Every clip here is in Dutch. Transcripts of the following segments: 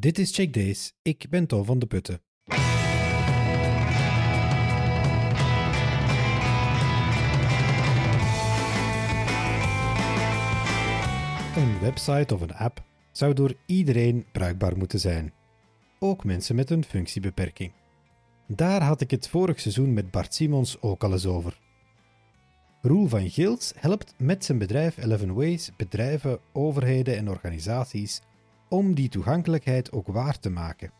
Dit is Check Days. Ik ben Tom van de Putten. Een website of een app zou door iedereen bruikbaar moeten zijn. Ook mensen met een functiebeperking. Daar had ik het vorig seizoen met Bart Simons ook al eens over. Roel van Gils helpt met zijn bedrijf 11 Ways bedrijven, overheden en organisaties om die toegankelijkheid ook waar te maken.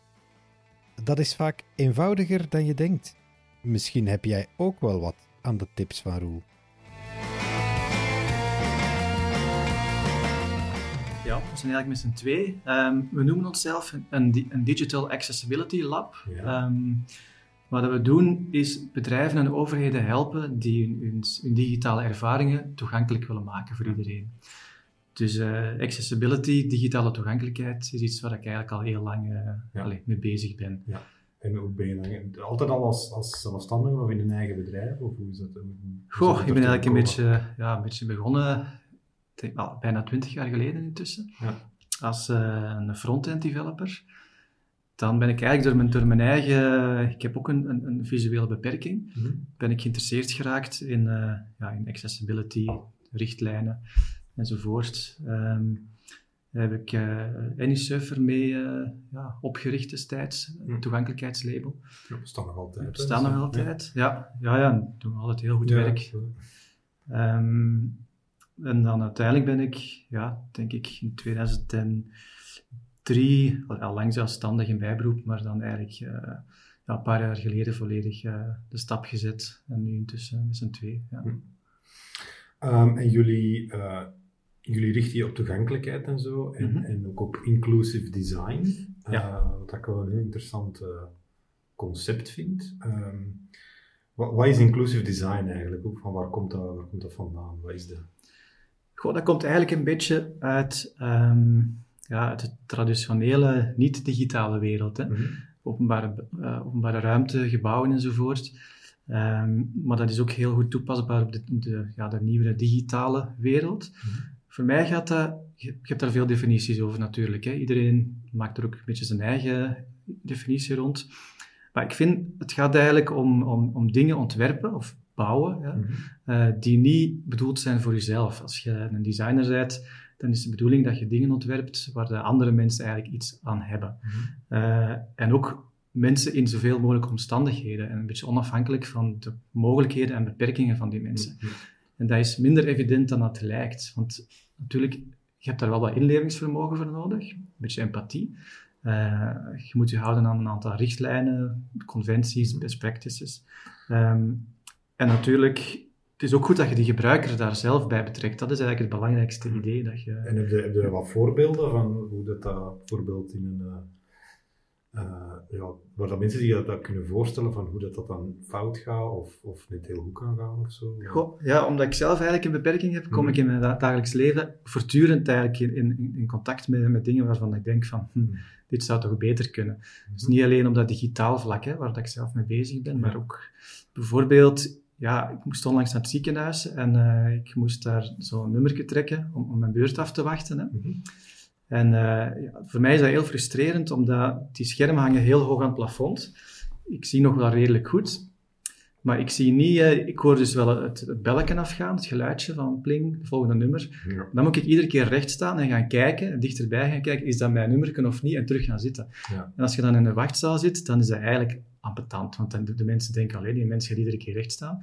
Dat is vaak eenvoudiger dan je denkt. Misschien heb jij ook wel wat aan de tips van Roel. Ja, we zijn eigenlijk met z'n twee. Ehm, we noemen onszelf een, een Digital Accessibility Lab. Ja. Ehm, wat we doen is bedrijven en overheden helpen die hun, hun, hun digitale ervaringen toegankelijk willen maken voor iedereen. Dus eh, accessibility, digitale toegankelijkheid, is iets waar ik eigenlijk al heel lang eh, Ja. allee, mee bezig ben. En hoe ben je dan? Altijd al als, als zelfstandige of in een eigen bedrijf? Of hoe is dat? hoe- Goh, dat ik ben eigenlijk een beetje, ja, een beetje begonnen, denk, bijna twintig jaar geleden intussen, Ja. als eh, een front-end developer. Dan ben ik eigenlijk door mijn, door mijn eigen, ik heb ook een, een, een visuele beperking? Mhm. ben ik geïnteresseerd geraakt in, ja, in accessibility, richtlijnen enzovoort. Ehm heb ik eh AnySurfer mee eh, ja, opgericht destijds, een Hm. toegankelijkheidslabel. Ja, we staan nog altijd. We hè, staan nog altijd. Ja, ja, ja, doen we altijd heel goed Ja, werk. Ehm, en dan uiteindelijk ben ik, ja, denk ik in 2003, al, al lang zelfstandig in bijberoep, maar dan eigenlijk eh, ja, een paar jaar geleden volledig de stap gezet. En nu intussen met z'n twee. Ja. Hm. Ehm, en jullie, jullie richten je op toegankelijkheid en zo, en, Mhm. en ook op inclusive design, eh, Ja. wat ik wel een heel interessant eh, concept vind. Ehm, wat, wat is inclusive design eigenlijk? Ook van waar komt dat, waar komt dat vandaan? Wat is dat? Goh, dat komt eigenlijk een beetje uit, ehm, ja, uit de traditionele, niet-digitale wereld. Hè. Mhm. openbare, eh, openbare ruimte, gebouwen enzovoort. Ehm, maar dat is ook heel goed toepasbaar op de, de, ja, de nieuwe digitale wereld. Mhm. Voor mij gaat dat, je, hebt daar veel definities over natuurlijk. Hè. Iedereen maakt er ook een beetje zijn eigen definitie rond. Maar ik vind, het gaat eigenlijk om, om, om dingen ontwerpen of bouwen, ja, Mhm. eh, die niet bedoeld zijn voor jezelf. Als je een designer bent, dan is de bedoeling dat je dingen ontwerpt waar de andere mensen eigenlijk iets aan hebben. Mhm. Eh, en ook mensen in zoveel mogelijke omstandigheden en een beetje onafhankelijk van de mogelijkheden en beperkingen van die mensen. Mhm. En dat is minder evident dan dat lijkt. Want natuurlijk, je hebt daar wel wat inlevingsvermogen voor nodig, een beetje empathie. Eh, je moet je houden aan een aantal richtlijnen, conventies, best practices. Ehm, en natuurlijk, het is ook goed dat je die gebruiker daar zelf bij betrekt. Dat is eigenlijk het belangrijkste idee. Dat je... En heb je, heb je wat voorbeelden van hoe dat, dat bijvoorbeeld in een. Eh, ja, waar dat mensen zich dat, dat kunnen voorstellen van hoe dat, dat dan fout gaat of, of niet heel goed kan gaan of zo? Goh, ja, omdat ik zelf eigenlijk een beperking heb, kom Mhm. ik in mijn da- dagelijks leven voortdurend eigenlijk in, in, in contact met, met dingen waarvan ik denk van, hm, Mhm. dit zou toch beter kunnen. Dus niet alleen op dat digitaal vlak, hè, waar dat ik zelf mee bezig ben, maar ook bijvoorbeeld, ja, ik moest onlangs naar het ziekenhuis en eh, ik moest daar zo'n nummertje trekken om, om mijn beurt af te wachten. Hè. Mhm. En eh, voor mij is dat heel frustrerend, omdat die schermen hangen heel hoog aan het plafond. Ik zie nog wel redelijk goed, maar ik zie niet... eh, ik hoor dus wel het, het belletje afgaan, het geluidje van pling, het volgende nummer. Ja. Dan moet ik iedere keer recht staan en gaan kijken, dichterbij gaan kijken, is dat mijn nummerken of niet, en terug gaan zitten. Ja. En als je dan in de wachtzaal zit, dan is dat eigenlijk ambetant, want dan, de, de mensen denken, alleen die mensen gaat iedere keer recht staan.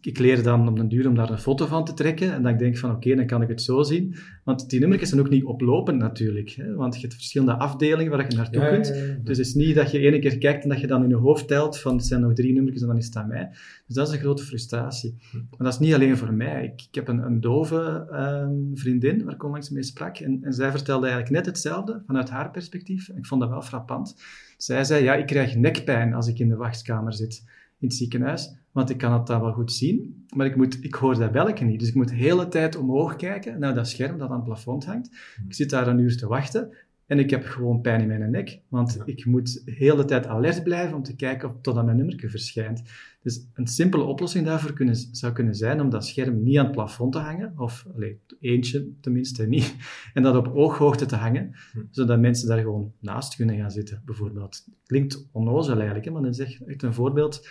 Ik, leer dan op den duur om daar een foto van te trekken, en dan denk ik van, oké, dan kan ik het zo zien. Want die nummertjes zijn ook niet oplopend natuurlijk, hè, want je hebt verschillende afdelingen waar je naartoe Ja, kunt. ja, ja. Dus het is niet dat je ene keer kijkt en dat je dan in je hoofd telt van het zijn nog drie nummertjes en dan is het aan mij. Dus dat is een grote frustratie. Maar dat is niet alleen voor mij. Ik, ik heb een, een dove ehm, vriendin waar ik onlangs mee sprak en, en zij vertelde eigenlijk net hetzelfde vanuit haar perspectief. Ik vond dat wel frappant. Zij zei, ja, ik krijg nekpijn als ik in de wachtkamer zit in het ziekenhuis, want ik kan het dan wel goed zien, maar ik, moet, ik hoor dat belletje niet. Dus ik moet de hele tijd omhoog kijken naar dat scherm dat aan het plafond hangt. Ik zit daar een uur te wachten en ik heb gewoon pijn in mijn nek, want ik moet de hele tijd alert blijven om te kijken of totdat mijn nummer verschijnt. Dus een simpele oplossing daarvoor kunnen, zou kunnen zijn om dat scherm niet aan het plafond te hangen, of eentje tenminste niet, en dat op ooghoogte te hangen, hm. zodat mensen daar gewoon naast kunnen gaan zitten, bijvoorbeeld. Klinkt onnozel eigenlijk, hè, maar dat is echt een voorbeeld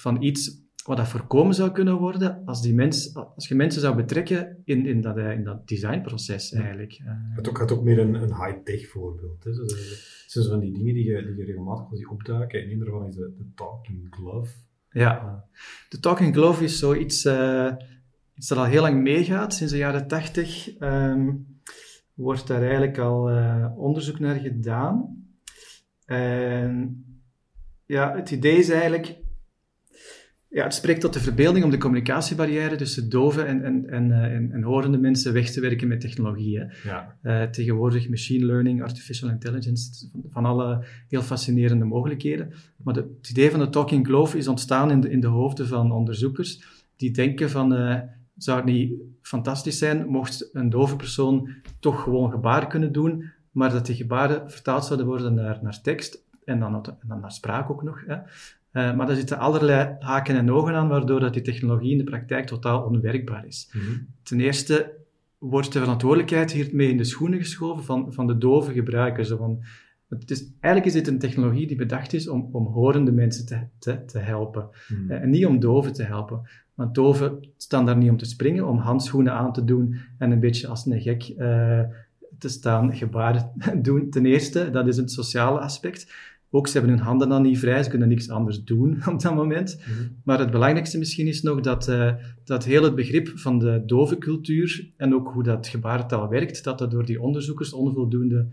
van iets wat dat voorkomen zou kunnen worden als, die mens, als je mensen zou betrekken in, in, dat, eh, in dat designproces eigenlijk. Eh, het ook, het ook meer een, een high-tech voorbeeld. Hè. Het zijn van die dingen die je, die je regelmatig ziet opduiken. En een daarvan is de, de Talking Glove. Ja, de Talking Glove is zoiets uh, iets dat al heel lang meegaat. Sinds de jaren tachtig um, wordt daar eigenlijk al uh, onderzoek naar gedaan. En ja, het idee is eigenlijk ja, het spreekt tot de verbeelding om de communicatiebarrière tussen dove en, en, en, eh, en, en horende mensen weg te werken met technologie. Ja. Uh, tegenwoordig machine learning, artificial intelligence, van, alle heel fascinerende mogelijkheden. Maar de, het idee van de talking glove is ontstaan in de, in de hoofden van onderzoekers die denken van, uh, zou het niet fantastisch zijn mocht een dove persoon toch gewoon gebaren kunnen doen, maar dat die gebaren vertaald zouden worden naar, naar tekst en dan, en dan naar spraak ook nog. Hè. Uh, maar daar zitten allerlei haken en ogen aan, waardoor dat die technologie in de praktijk totaal onwerkbaar is. Mhm. Ten eerste wordt de verantwoordelijkheid hiermee in de schoenen geschoven van, van de dove gebruikers. Van, het is, eigenlijk is dit een technologie die bedacht is om, om horende mensen te, te, te helpen. Mhm. Eh, en niet om doven te helpen. Want doven staan daar niet om te springen, om handschoenen aan te doen en een beetje als een gek uh, te staan gebaren doen. Ten eerste, dat is het sociale aspect. Ook, ze hebben hun handen dan niet vrij, ze kunnen niks anders doen op dat moment. Mhm. Maar het belangrijkste misschien is nog dat, uh, dat heel het begrip van de dove cultuur en ook hoe dat gebarentaal werkt, dat dat door die onderzoekers onvoldoende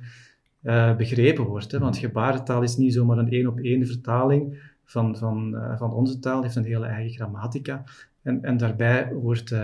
uh, begrepen wordt. Hè? Want gebarentaal is niet zomaar een één-op-één vertaling van, van, uh, van onze taal, het heeft een hele eigen grammatica. En, en daarbij wordt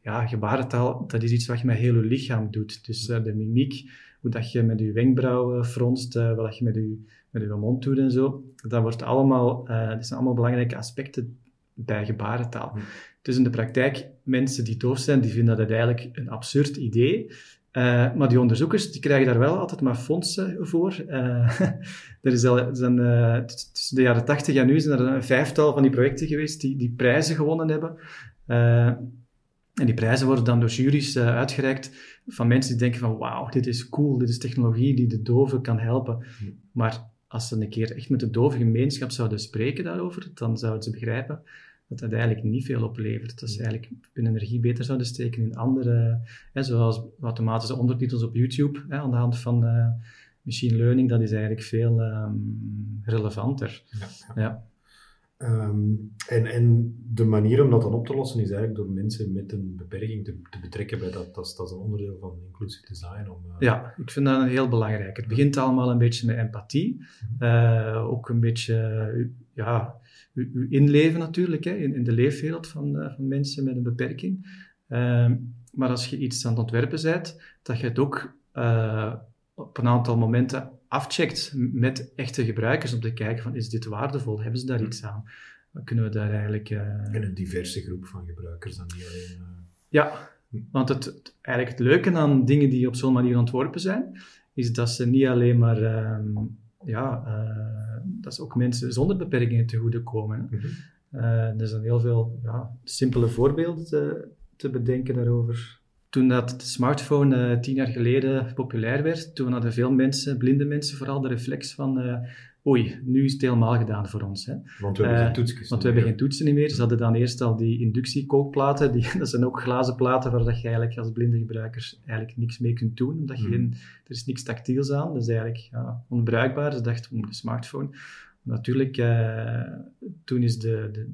ja, gebarentaal, dat is iets wat je met heel je lichaam doet. Dus de mimiek, hoe dat je met je wenkbrauwen fronst, wat je met je met uw mond doet en zo. Dat, wordt allemaal, uh, dat zijn allemaal belangrijke aspecten bij gebarentaal. Hm. Dus in de praktijk, mensen die doof zijn, die vinden dat eigenlijk een absurd idee. Uh, maar die onderzoekers die krijgen daar wel altijd maar fondsen voor. Uh, er is al, zijn, tussen de jaren 80 en nu zijn er een vijftal van die projecten geweest die, die prijzen gewonnen hebben. en die prijzen worden dan door juries uitgereikt van mensen die denken van wauw, dit is cool, dit is technologie die de doven kan helpen. Hm. Maar als ze een keer echt met de dove gemeenschap zouden spreken daarover, dan zouden ze begrijpen dat dat eigenlijk niet veel oplevert. Dat ze eigenlijk hun energie beter zouden steken in andere, hè, zoals automatische ondertitels op YouTube, hè, aan de hand van uh, machine learning, dat is eigenlijk veel um, relevanter. Ja, ja. Ehm, en, en de manier om dat dan op te lossen is eigenlijk door mensen met een beperking te, te betrekken bij dat. Dat is, dat is een onderdeel van inclusive design. Om, uh... Ja, ik vind dat heel belangrijk. Het begint allemaal een beetje met empathie. Uh, ook een beetje ja, uw inleven natuurlijk, hè, in, in de leefwereld van, uh, van mensen met een beperking. Ehm, maar als je iets aan het ontwerpen bent, dat je het ook op een aantal momenten afcheckt met echte gebruikers om te kijken van is dit waardevol, hebben ze daar iets aan? Kunnen we daar eigenlijk... Uh... En een diverse groep van gebruikers dan niet alleen... Uh... Ja, want het, eigenlijk het leuke aan dingen die op zo'n manier ontworpen zijn, is dat ze niet alleen maar... Uh, ja, uh, dat ze ook mensen zonder beperkingen te goede komen. Mm -hmm. er zijn heel veel ja, simpele voorbeelden te, te bedenken daarover toen dat de smartphone uh, tien jaar geleden populair werd, toen hadden veel mensen, blinde mensen vooral, de reflex van uh, oei, nu is het helemaal gedaan voor ons. Hè. Want we hebben uh, geen toetsen Want we hebben geen toetsen meer. Ze hadden dan eerst al die inductiekookplaten, die, dat zijn ook glazen platen waar dat je eigenlijk als blinde gebruikers eigenlijk niks mee kunt doen, omdat je hmm. er is niks tactiels aan, dat is eigenlijk ja, onbruikbaar. Ze dachten, de smartphone. Natuurlijk, toen is de, de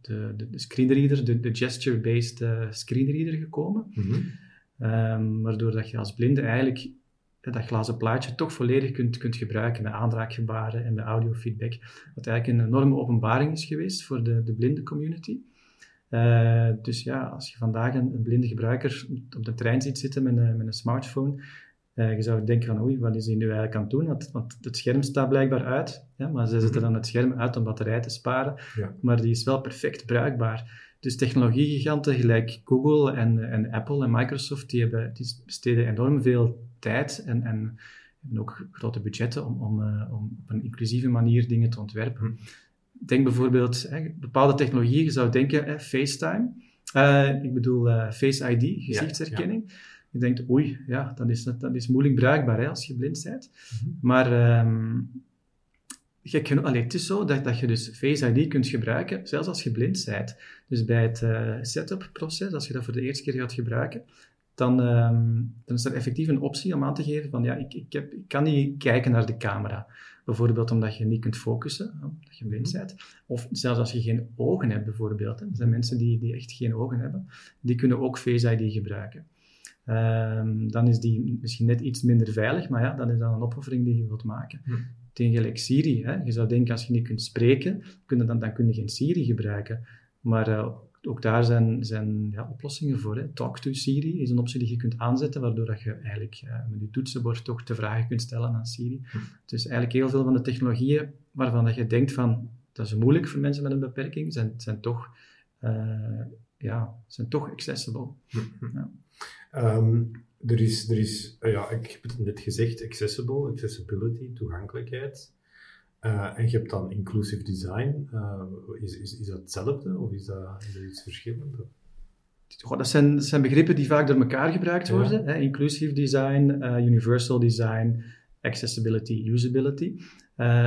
de, de, de screenreader, de, de gesture-based uh, screenreader gekomen. Mm -hmm. waardoor dat je als blinde eigenlijk dat glazen plaatje toch volledig kunt, kunt gebruiken met aanraakgebaren en de audiofeedback. Wat eigenlijk een enorme openbaring is geweest voor de, de blinde community. Uh, dus ja, als je vandaag een, een, blinde gebruiker op de trein ziet zitten met een, met een smartphone, uh, je zou denken van oei, wat is hij nu eigenlijk aan het doen? Want, want het scherm staat blijkbaar uit, ja, maar ze zetten dan het scherm uit om batterij te sparen, ja. maar die is wel perfect bruikbaar. Dus technologiegiganten gelijk Google en, en Apple en Microsoft, die, hebben, die besteden enorm veel tijd en, en hebben ook grote budgetten om, om, eh, om op een inclusieve manier dingen te ontwerpen. Denk bijvoorbeeld, hè, bepaalde technologieën, je zou denken, hè, FaceTime, eh, ik bedoel eh, Face ID, gezichtsherkenning. Je denkt, oei, ja, dat is, dat is moeilijk bruikbaar hè, als je blind bent. Maar ehm, gek genoeg, allee, het is zo dat, dat je dus Face ID kunt gebruiken, zelfs als je blind bent. Dus bij het eh, setup proces, als je dat voor de eerste keer gaat gebruiken, dan, ehm, dan is er effectief een optie om aan te geven van ja, ik, ik, heb, ik kan niet kijken naar de camera. Bijvoorbeeld omdat je niet kunt focussen, omdat je blind bent. Of zelfs als je geen ogen hebt, bijvoorbeeld. Hè. Er zijn mensen die, die echt geen ogen hebben. Die kunnen ook Face ID gebruiken. Ehm, dan is die misschien net iets minder veilig, maar ja, dan is dat een opoffering die je wilt maken. Hm. Tegen gelijk Siri. Hè. Je zou denken, als je niet kunt spreken, kun je dan, dan kun je geen Siri gebruiken. Maar uh, ook daar zijn, zijn ja, oplossingen voor. Hè. Talk to Siri is een optie die je kunt aanzetten, waardoor dat je eigenlijk uh, met je toetsenbord toch de vragen kunt stellen aan Siri. Hm. Dus eigenlijk heel veel van de technologieën waarvan dat je denkt van, dat is moeilijk voor mensen met een beperking, zijn, zijn, toch, uh, ja, zijn toch accessible. Hm. Ja. Um, er is, er is uh, ja, ik heb het net gezegd, accessible, accessibility, toegankelijkheid. Uh, en je hebt dan inclusive design. Uh, is, is, is dat hetzelfde of is dat, is dat iets verschillends? Goh, dat, zijn, dat zijn begrippen die vaak door elkaar gebruikt worden. Ja. Hè? Inclusive design, universal design, accessibility, usability.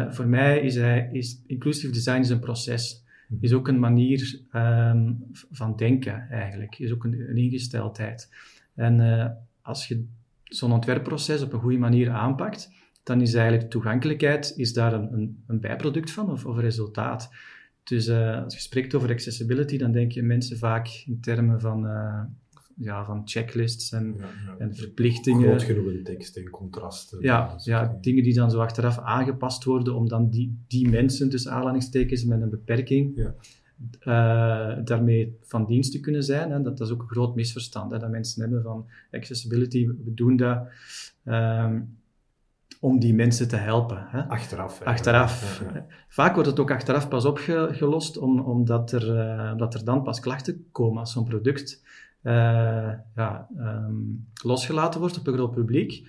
voor mij is, hij, is inclusive design is een proces. Is ook een manier um, van denken eigenlijk. Is ook een, een ingesteldheid. En als je zo'n ontwerpproces op een goede manier aanpakt, dan is eigenlijk toegankelijkheid is daar een, een, een bijproduct van of, of een resultaat. Dus uh, als je spreekt over accessibility, dan denk je mensen vaak in termen van, uh, ja, van checklists en, ja, ja. en verplichtingen. Groot genoeg in tekst en contrasten. Ja, ja, dingen die dan zo achteraf aangepast worden om dan die, die mensen, tussen aanhalingstekens, met een beperking, ja. Uh, daarmee van dienst te kunnen zijn. Hè. Dat, dat, is ook een groot misverstand, hè, dat mensen hebben van accessibility, we doen dat um, om die mensen te helpen. Hè. Achteraf. Hè. Achteraf. Ja, ja. Vaak wordt het ook achteraf pas opgelost, om, omdat, er, uh, omdat er dan pas klachten komen als zo'n product uh, ja, um, losgelaten wordt op een groot publiek.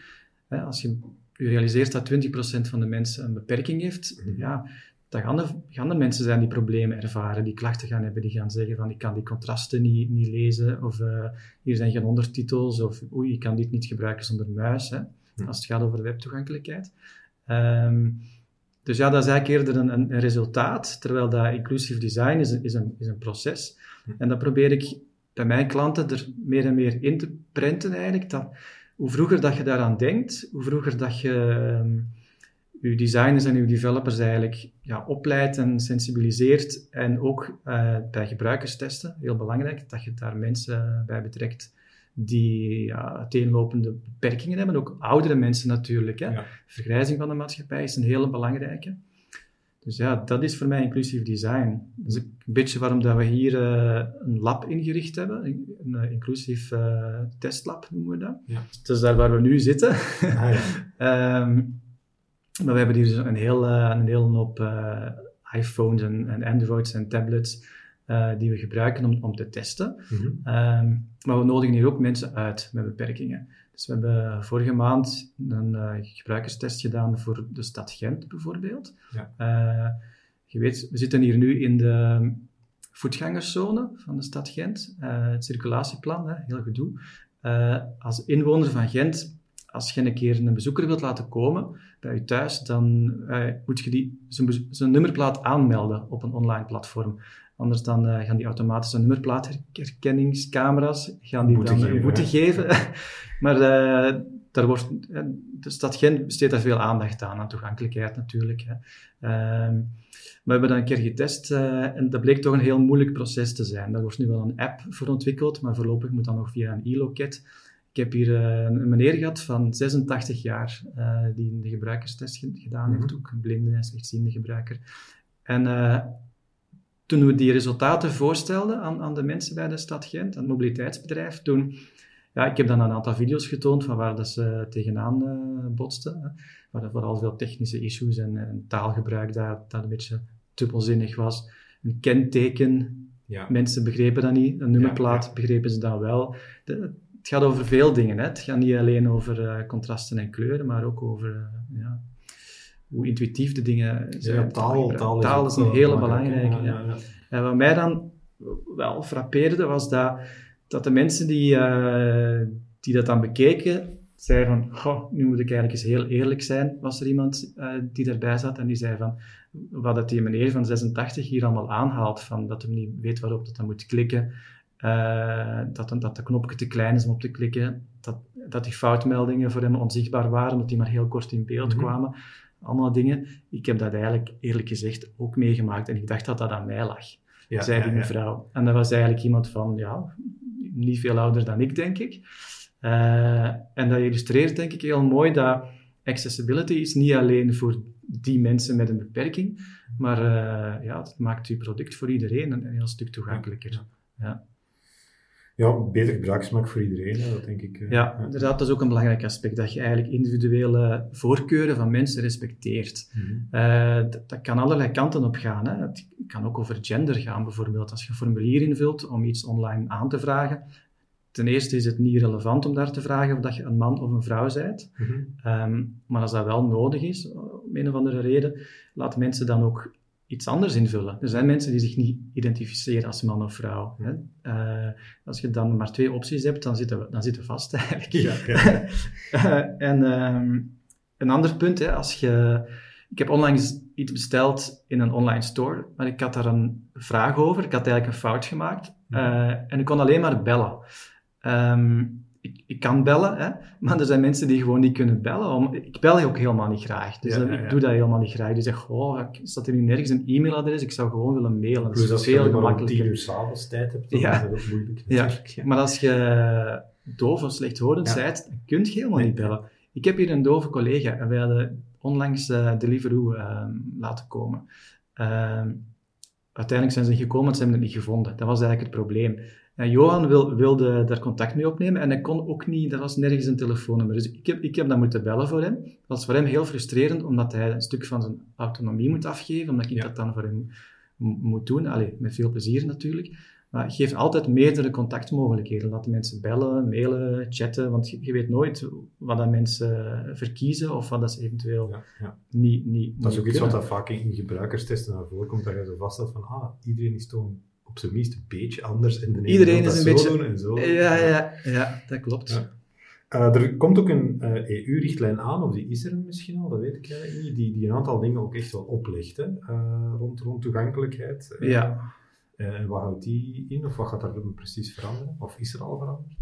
Hè, als je, realiseert dat 20% van de mensen een beperking heeft, Mhm. ja, dan gaan er, gaan mensen zijn die problemen ervaren, die klachten gaan hebben, die gaan zeggen van ik kan die contrasten niet, niet lezen, of uh, hier zijn geen ondertitels, of oei, ik kan dit niet gebruiken zonder muis, hè, als het gaat over webtoegankelijkheid. Um, dus ja, dat is eigenlijk eerder een, een, een resultaat, terwijl dat inclusive design is, is, een, is een proces. En dat probeer ik bij mijn klanten er meer en meer in te prenten eigenlijk, dat hoe vroeger dat je daaraan denkt, hoe vroeger dat je... Um, uw designers en uw developers eigenlijk ja, opleidt en sensibiliseert. En ook uh, bij gebruikerstesten, heel belangrijk, dat je daar mensen bij betrekt die ja, uiteenlopende beperkingen hebben. Ook oudere mensen natuurlijk. Hè. Ja. Vergrijzing van de maatschappij is een hele belangrijke. Dus ja, dat is voor mij inclusief design. Dat is een beetje waarom dat we hier uh, een lab ingericht hebben. Een uh, inclusief uh, testlab noemen we dat. Ja. Dus daar waar we nu zitten. Ah, um, maar we hebben hier dus een heel, uh, een hele hoop uh, iPhones en, en, Androids en tablets uh, die we gebruiken om, om te testen. Mm -hmm. um, maar we nodigen hier ook mensen uit met beperkingen. Dus we hebben vorige maand een uh, gebruikerstest gedaan voor de stad Gent bijvoorbeeld. Ja. Uh, je weet, we zitten hier nu in de voetgangerszone van de stad Gent. Het circulatieplan, hè, heel gedoe. als inwoner van Gent als je een keer een bezoeker wilt laten komen bij je thuis, dan uh, moet je die, zijn, zijn, nummerplaat aanmelden op een online platform. Anders dan uh, gaan die automatisch een nummerplaatherkenningscamera's gaan die boete dan geven, boete hè? geven. maar uh, daar wordt, de stad Gent besteedt daar veel aandacht aan, aan toegankelijkheid natuurlijk. Hè. Ehm, we hebben dat een keer getest uh, en dat bleek toch een heel moeilijk proces te zijn. Daar wordt nu wel een app voor ontwikkeld, maar voorlopig moet dat nog via een e-loket. Ik heb hier uh, een meneer gehad van 86 jaar uh, die de gebruikerstest gedaan Mhm. heeft, ook een blinde en slechtziende gebruiker. En uh, toen we die resultaten voorstelden aan, aan, de mensen bij de stad Gent, aan het mobiliteitsbedrijf, toen, ja, ik heb dan een aantal video's getoond van waar dat ze tegenaan botsten, hè, waar er vooral veel technische issues en, en taalgebruik dat, dat een beetje dubbelzinnig was. Een kenteken, Ja. mensen begrepen dat niet, een nummerplaat Ja, ja. begrepen ze dan wel. De, het gaat over veel dingen. Hè. Het gaat niet alleen over uh, contrasten en kleuren, maar ook over uh, ja, hoe intuïtief de dingen zijn. Ja, taal, taal, is, taal is een hele belangrijke. Ja. En wat mij dan wel frappeerde, was dat, dat de mensen die, uh, die dat dan bekeken, zeiden van, goh, nu moet ik eigenlijk eens heel eerlijk zijn. Was er iemand die daarbij zat en die zei van, wat dat die meneer van 86 hier allemaal aanhaalt, van dat hij niet weet waarop dat hij moet klikken, uh, dat, dat de knopje te klein is om op te klikken, dat, dat die foutmeldingen voor hem onzichtbaar waren, dat die maar heel kort in beeld mhm. kwamen. Allemaal dingen. Ik heb dat eigenlijk, eerlijk gezegd, ook meegemaakt en ik dacht dat dat aan mij lag, ja, zei die mevrouw. En dat was eigenlijk iemand van, ja, niet veel ouder dan ik, denk ik. Uh, en dat illustreert, denk ik, heel mooi dat accessibility is niet alleen voor die mensen met een beperking, maar uh, ja, het maakt je product voor iedereen een, een heel stuk toegankelijker. Ja. Ja, beter gebruiksmak voor iedereen, dat denk ik. Uh, ja, inderdaad, dat is ook een belangrijk aspect, dat je eigenlijk individuele voorkeuren van mensen respecteert. Mm dat, kan allerlei kanten op gaan. Hè. Het kan ook over gender gaan, bijvoorbeeld. Als je een formulier invult om iets online aan te vragen, ten eerste is het niet relevant om daar te vragen of dat je een man of een vrouw bent. Mhm. Ehm, maar als dat wel nodig is, om een of andere reden, laat mensen dan ook iets anders invullen. Er zijn mensen die zich niet identificeren als man of vrouw. Hè? Uh, als je dan maar twee opties hebt, dan zitten we, dan zitten we vast eigenlijk. Ja, ja. uh, en um, een ander punt, hè, als je... Ik heb onlangs iets besteld in een online store, maar ik had daar een vraag over. Ik had eigenlijk een fout gemaakt. Uh, en ik kon alleen maar bellen. Um, ik, ik, kan bellen, hè, maar er zijn mensen die gewoon niet kunnen bellen. Om, ik bel ook helemaal niet graag. Dus ik doe dat helemaal niet graag. Die zeggen, oh, staat er nu nergens een e-mailadres? Ik zou gewoon willen mailen. Dus als veel je maar tien uur s'avonds tijd hebt, dan ja. is dat moeilijk Ja. Maar als je doof of slechthorend bent, dan kun je helemaal niet bellen. Ik heb hier een dove collega en wij hadden onlangs uh, Deliveroo uh, laten komen. Uh, uiteindelijk zijn ze gekomen, ze hebben het niet gevonden. Dat was eigenlijk het probleem. En Johan wil, wilde daar contact mee opnemen en hij kon ook niet, er was nergens een telefoonnummer. Dus ik heb, ik heb dat moeten bellen voor hem. Dat was voor hem heel frustrerend, omdat hij een stuk van zijn autonomie moet afgeven, omdat ik dat dan voor hem moet doen. Allee, met veel plezier natuurlijk. Maar geef altijd meerdere contactmogelijkheden. Laat de mensen bellen, mailen, chatten, want je, weet nooit wat dat mensen verkiezen of wat dat ze eventueel ja, ja. niet, niet Dat is ook iets wat dat vaak in gebruikerstesten naar voren komt, dat je zo vaststelt van, ah, iedereen is toch op zijn minst een beetje anders in de Iedereen is een beetje... en zo. Ja, ja, ja, dat klopt. Ja. Uh, er komt ook een uh, eh, EU-richtlijn aan, of die is er misschien al, dat weet ik eigenlijk niet, die, die een aantal dingen ook echt wel oplegt, hè, uh, rond, rond toegankelijkheid. ja. En wat houdt die in, of wat gaat daar precies veranderen? Of is er al veranderd?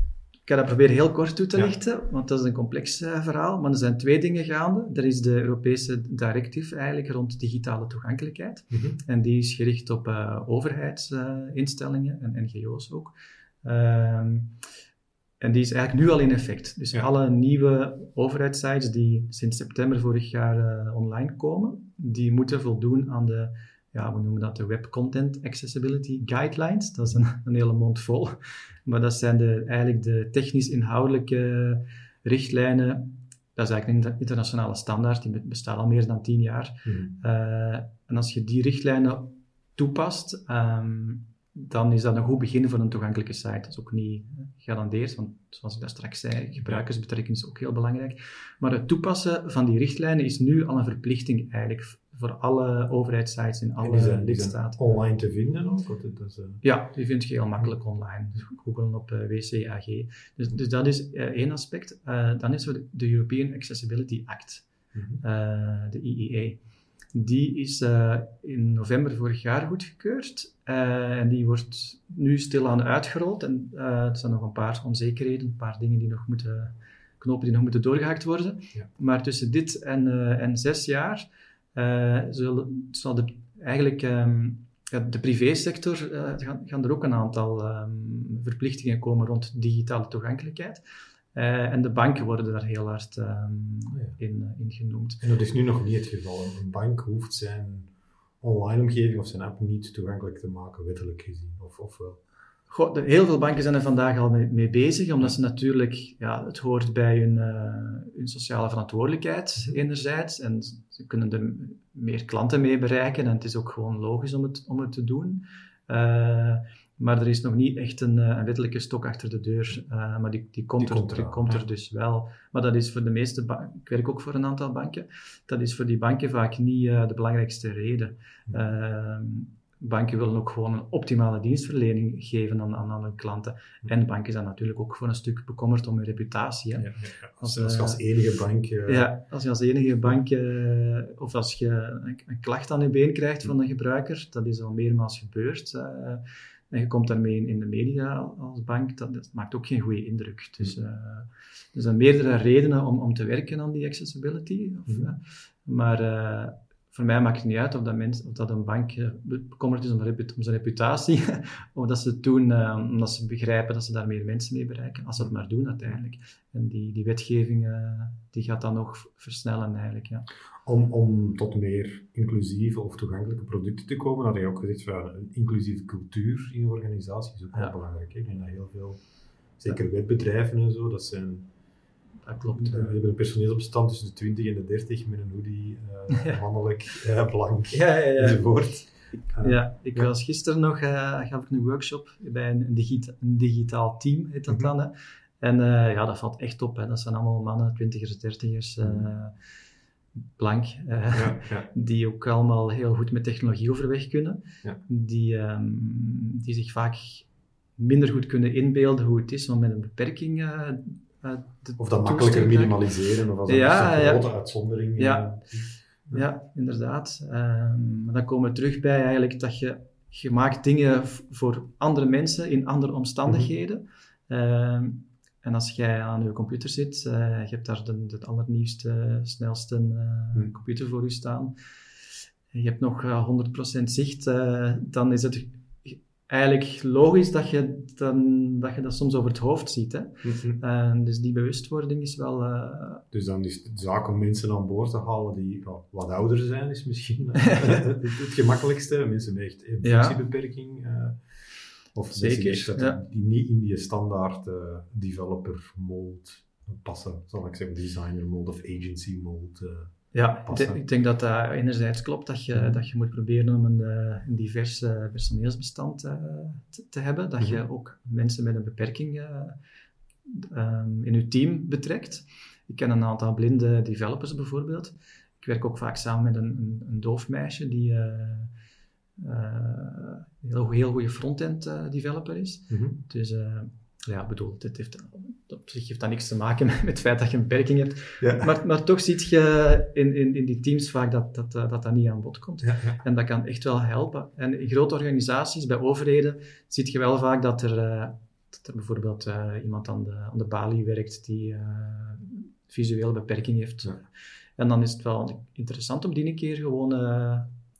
Ga dat proberen heel kort toe te lichten, want dat is een complex uh, verhaal. Maar er zijn twee dingen gaande. Er is de Europese directive eigenlijk rond digitale toegankelijkheid. Mm -hmm. En die is gericht op uh, overheidsinstellingen en NGO's ook. Ehm, en die is eigenlijk nu al in effect. Dus ja. alle nieuwe overheidssites die sinds september vorig jaar uh, online komen, die moeten voldoen aan de ja, we noemen dat de Web Content Accessibility Guidelines. Dat is een, een hele mond vol. Maar dat zijn de, eigenlijk de technisch-inhoudelijke richtlijnen. Dat is eigenlijk een internationale standaard, die bestaat al meer dan tien jaar. Mm. Uh, en als je die richtlijnen toepast, um, dan is dat een goed begin voor een toegankelijke site. Dat is ook niet gegarandeerd, want zoals ik daar straks zei, gebruikersbetrekking is ook heel belangrijk. Maar het toepassen van die richtlijnen is nu al een verplichting eigenlijk voor alle overheidssites in alle zijn, lidstaten. online te vinden ook? Dat is, uh... Ja, die vind je heel makkelijk online. Dus googlen op uh, eh, WCAG. Dus, dus dat is uh, één aspect. dan is er de European Accessibility Act, mm -hmm. de IEA. Die is in november vorig jaar goedgekeurd en die wordt nu stilaan uitgerold. En er zijn nog een paar onzekerheden, een paar dingen die nog moeten, knopen die nog moeten doorgehakt worden. Ja. Maar tussen dit en, en zes jaar zullen, zal de, eigenlijk um, de privésector uh, gaan, gaan, er ook een aantal um, verplichtingen komen rond digitale toegankelijkheid. Uh, en de banken worden daar heel hard um, oh ja. in, in genoemd. En dat is nu nog niet het geval. Een bank hoeft zijn online omgeving of zijn app niet toegankelijk te maken, wettelijk gezien. Of, of wel? Heel veel banken zijn er vandaag al mee, mee bezig, omdat ze natuurlijk, ja, het hoort bij hun, uh, hun sociale verantwoordelijkheid enerzijds, en ze kunnen er meer klanten mee bereiken, en het is ook gewoon logisch om het, om het te doen. Uh, Maar er is nog niet echt een, een wettelijke stok achter de deur. maar die, die komt, die er, komt, die komt er dus wel. Maar dat is voor de meeste banken, ik werk ook voor een aantal banken, dat is voor die banken vaak niet de belangrijkste reden. Ehm, banken willen ook gewoon een optimale dienstverlening geven aan, aan, hun klanten. En banken zijn natuurlijk ook voor een stuk bekommerd om hun reputatie. Hè. Ja, ja, Als, als, je als eh, enige bank... Uh... Ja, als je als enige bank... Uh, of als je een, een, klacht aan je been krijgt van een gebruiker, dat is al meermaals gebeurd, en je komt daarmee in, de media als bank, dat, dat, maakt ook geen goede indruk. Dus uh, er zijn meerdere redenen om, om te werken aan die accessibility. Of, mm -hmm. maar voor mij maakt het niet uit of dat, of dat een bank eh, bekommerd is om, om zijn reputatie, of dat ze het doen uh, omdat ze begrijpen dat ze daar meer mensen mee bereiken, als ze het maar doen uiteindelijk. En die, die wetgeving uh, die gaat dan nog versnellen eigenlijk. Ja. Om, om tot meer inclusieve of toegankelijke producten te komen, had je ook gezegd van een inclusieve cultuur in je organisatie is ook wel belangrijk. Ik denk dat heel veel, zeker wetbedrijven en zo, dat zijn dat klopt. We hebben een personeelsbestand tussen de 20 en de 30 met een hoodie, uh, mannelijk, uh, blank, ja, ja, ja. enzovoort. ja, ik was gisteren nog, uh, gaf ik een workshop bij een, digita een digitaal team, heet dat mm -hmm. dan. Hè. En ja, dat valt echt op. Hè. Dat zijn allemaal mannen, twintigers, dertigers, blank, ja. die ook allemaal heel goed met technologie overweg kunnen. Die, um, die zich vaak minder goed kunnen inbeelden hoe het is om met een beperking of dat makkelijker minimaliseren, of als ja, een grote uitzondering. Ja, ja. ja inderdaad. Um, dan komen we terug bij eigenlijk dat je, je maakt dingen voor andere mensen in andere omstandigheden. Mm um, en als jij aan je computer zit, uh, je hebt daar de, de allernieuwste, snelste uh, mm. computer voor je staan, je hebt nog 100% zicht, dan is het eigenlijk logisch dat je, dan, dat je dat soms over het hoofd ziet. Hè? Mm dus die bewustwording is wel... Uh... Dus dan is het zaak om mensen aan boord te halen die wat ouder zijn, is misschien het, gemakkelijkste. Mensen met echt functiebeperking. Uh, of Zeker, dat ja. die niet in die standaard uh, developer mold passen, zal ik zeggen, designer mold of agency mold. Ja, ik denk dat dat enerzijds klopt, dat je, mhm. dat je moet proberen om een, eh, een divers uh, personeelsbestand uh, te, te, hebben. Dat je mhm. ook mensen met een beperking um, in je team betrekt. Ik ken een aantal blinde developers bijvoorbeeld. Ik werk ook vaak samen met een, een, een doof meisje die een heel, heel goede front-end developer is. Mm -hmm. Dus ja, bedoel, dit heeft, op zich heeft dat niks te maken met, het feit dat je een beperking hebt. Ja. Maar, maar toch ziet je in, in, in die teams vaak dat dat, dat, dat, niet aan bod komt. Ja, ja. En dat kan echt wel helpen. En in grote organisaties, bij overheden, zie je wel vaak dat er, uh, dat er bijvoorbeeld uh, iemand aan de, aan de balie werkt die uh, visuele beperking heeft. En dan is het wel interessant om die een keer gewoon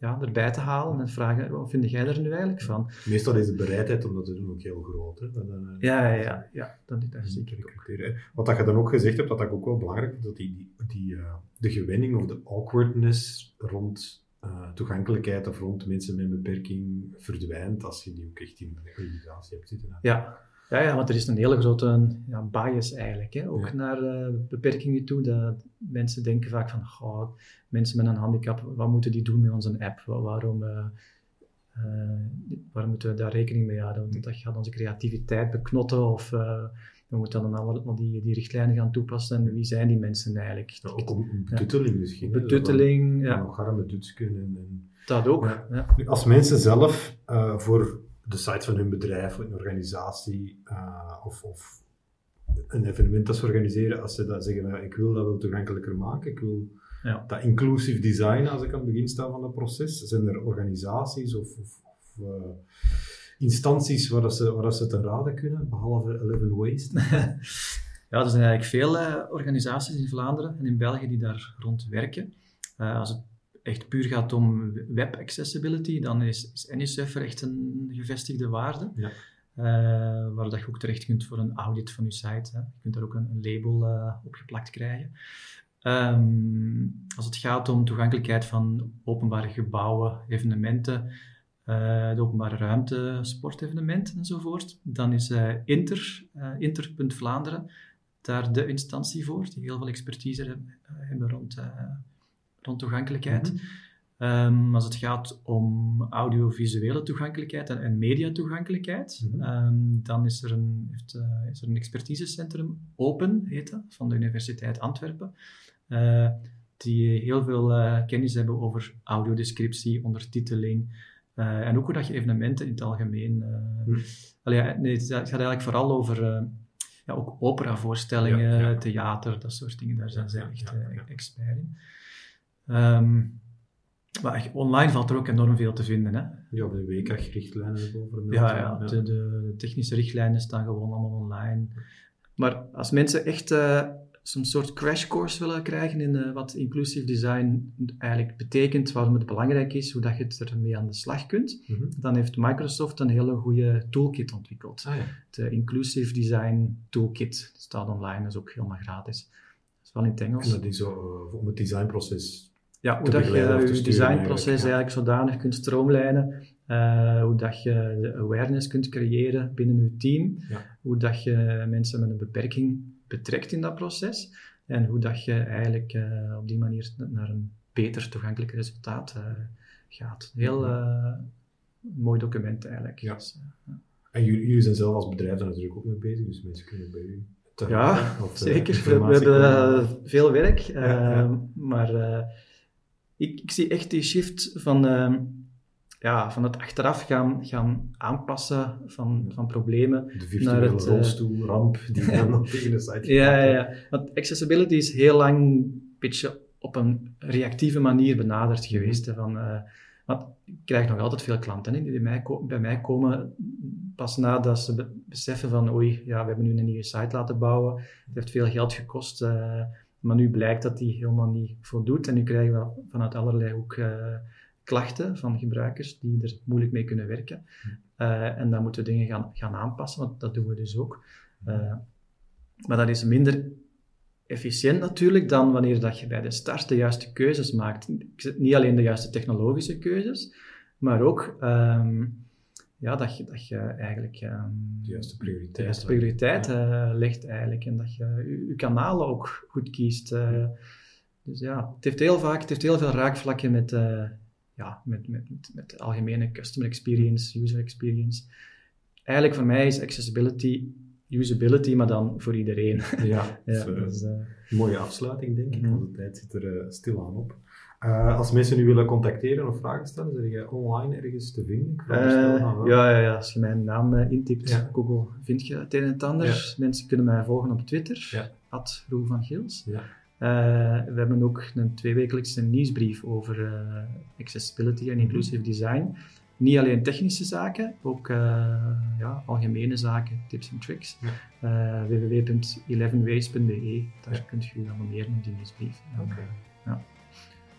ja, erbij te halen en vragen, wat vind jij er nu eigenlijk van? Meestal is de bereidheid om dat te doen ook heel groot. Hè? Dat, uh, ja, ja, ja, ja, dat is zeker Wat dat je dan ook gezegd hebt, dat ik ook wel belangrijk vind, dat die, die, die uh, de gewenning of de awkwardness rond uh, toegankelijkheid of rond mensen met een beperking verdwijnt als je die ook echt in de organisatie hebt zitten. Hè? Ja, ja, ja, want er is een hele grote ja, bias eigenlijk, hè? ook naar uh, beperkingen toe. Dat mensen denken vaak van, goh, mensen met een handicap, wat moeten die doen met onze app? Waarom, uh, uh, waarom moeten we daar rekening mee houden? Want dat gaat onze creativiteit beknotten of we moeten dan al die, die richtlijnen gaan toepassen. En wie zijn die mensen eigenlijk? Ja, ook betutteling misschien. Betutteling, ja. Nog arme duts kunnen. En, dat ook, ja. Als mensen zelf voor de site van hun bedrijf, een organisatie uh, of, of, een evenement dat ze organiseren, als ze dat zeggen, ik wil dat wel toegankelijker maken, ik wil ja. dat inclusive design als ik aan het begin sta van het proces, zijn er organisaties of, of, of uh, instanties waar, dat ze, waar dat ze te raden kunnen, behalve Eleven Waste? ja, er zijn eigenlijk veel uh, organisaties in Vlaanderen en in België die daar rond werken. als het echt puur gaat om web accessibility, dan is, is NSF echt een gevestigde waarde. Ja. Uh, waar dat je ook terecht kunt voor een audit van je site. Hè. Je kunt daar ook een, een label uh, op geplakt krijgen. Um, als het gaat om toegankelijkheid van openbare gebouwen, evenementen, uh, de openbare ruimte, sportevenementen enzovoort, dan is Inter, Inter.Vlaanderen daar de instantie voor, die heel veel expertise hebben, hebben rond rond toegankelijkheid. Mhm. Ehm, als het gaat om audiovisuele toegankelijkheid en, en mediatoegankelijkheid, Mhm. ehm, dan is er, een, heeft, eh, is er een expertisecentrum, Open heet dat, van de Universiteit Antwerpen, eh, die heel veel eh, kennis hebben over audiodescriptie, ondertiteling en ook hoe dat je evenementen in het algemeen... Mhm. Allee, nee, het gaat eigenlijk vooral over eh, ja, ook operavoorstellingen, Ja, ja. theater, dat soort dingen. Daar zijn ze echt expert in. Ehm, maar echt, online valt er ook enorm veel te vinden. Hè? Ja, de WCAG-richtlijnen over Ja, ja, de, de, de technische richtlijnen staan gewoon allemaal online. Maar als mensen echt eh, zo'n soort crash course willen krijgen in eh, wat inclusive design eigenlijk betekent, waarom het belangrijk is, hoe dat je het ermee aan de slag kunt, Mhm. dan heeft Microsoft een hele goede toolkit ontwikkeld. Ah ja. De Inclusive Design Toolkit die staat online, dat is ook helemaal gratis. Dat is wel in het Engels. En dat is eh, om het designproces. Ja, hoe dat je je designproces eigenlijk, zodanig kunt stroomlijnen, eh, hoe dat je de awareness kunt creëren binnen je team, Ja. hoe dat je mensen met een beperking betrekt in dat proces en hoe dat je eigenlijk eh, op die manier naar een beter toegankelijk resultaat eh, gaat. Heel mooi document eigenlijk. Ja. Dus, eh, En jullie, jullie zijn zelf als bedrijf daar natuurlijk ook mee bezig, dus mensen kunnen bij u te Ja, zeker. We, we hebben veel werk, Ja, ja. maar ik, ik zie echt die shift van, ehm, ja, van het achteraf gaan, gaan aanpassen van, van problemen. de naar virtuele het, eh, rolstoelramp die dan op tegen de site Ja, gaat. ja, ja. Want accessibility is heel lang een beetje op een reactieve manier benaderd geweest. hè, Van, eh, want ik krijg nog altijd veel klanten hè, die bij mij, bij mij komen pas nadat ze be- beseffen van oei, ja, we hebben nu een nieuwe site laten bouwen. Het heeft veel geld gekost, eh, maar nu blijkt dat die helemaal niet voldoet. En nu krijgen we vanuit allerlei ook eh, klachten van gebruikers die er moeilijk mee kunnen werken. Eh, en dan moeten we dingen gaan, gaan aanpassen, want dat doen we dus ook. Eh, maar dat is minder efficiënt natuurlijk dan wanneer dat je bij de start de juiste keuzes maakt. Niet alleen de juiste technologische keuzes, maar ook ehm, ja, dat, je, dat je eigenlijk ehm, De juiste de prioriteit. juiste prioriteit eh, legt eigenlijk en dat je je, kanalen ook goed kiest. eh. dus ja, het heeft heel vaak, het heeft heel veel raakvlakken met, eh, ja, met, met, met, met de algemene customer experience, user experience. Eigenlijk voor mij is accessibility usability, maar dan voor iedereen. Ja, ja, dus, mooie afsluiting denk ik, Mhm. want de tijd zit er eh, stilaan op. Eh, als mensen nu willen contacteren of vragen stellen, zijn jij online ergens te vinden? Ik Eh, ja, ja, ja, als je mijn naam eh, intypt Ja. Google, vind je het een en het ander. Mensen kunnen mij volgen op Twitter, at Roel van Gils. Ja. We hebben ook een tweewekelijkse nieuwsbrief over accessibility Mhm. en inclusive design. Niet alleen technische zaken, ook ja, algemene zaken, tips en tricks. Ja. Eh, www.11ways.be, daar kunt je je abonneren op die nieuwsbrief.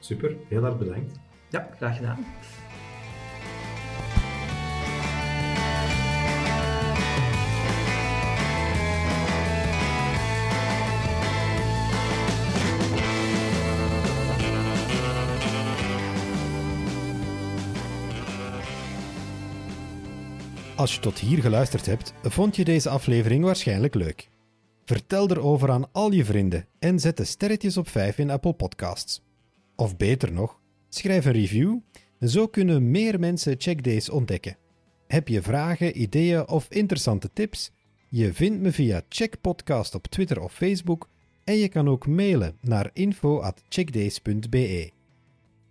Super, heel erg bedankt. ja, graag gedaan. Als je tot hier geluisterd hebt, vond je deze aflevering waarschijnlijk leuk. Vertel erover aan al je vrienden en zet de sterretjes op 5 in Apple Podcasts. Of beter nog, schrijf een review, zo kunnen meer mensen Checkdays ontdekken. Heb je vragen, ideeën of interessante tips? Je vindt me via Checkpodcast op Twitter of Facebook en je kan ook mailen naar info@checkdays.be.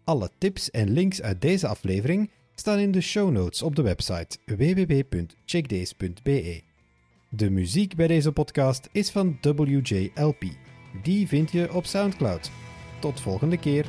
Alle tips en links uit deze aflevering staan in de show notes op de website www.checkdays.be. De muziek bij deze podcast is van WJLP. Die vind je op SoundCloud. Tot volgende keer.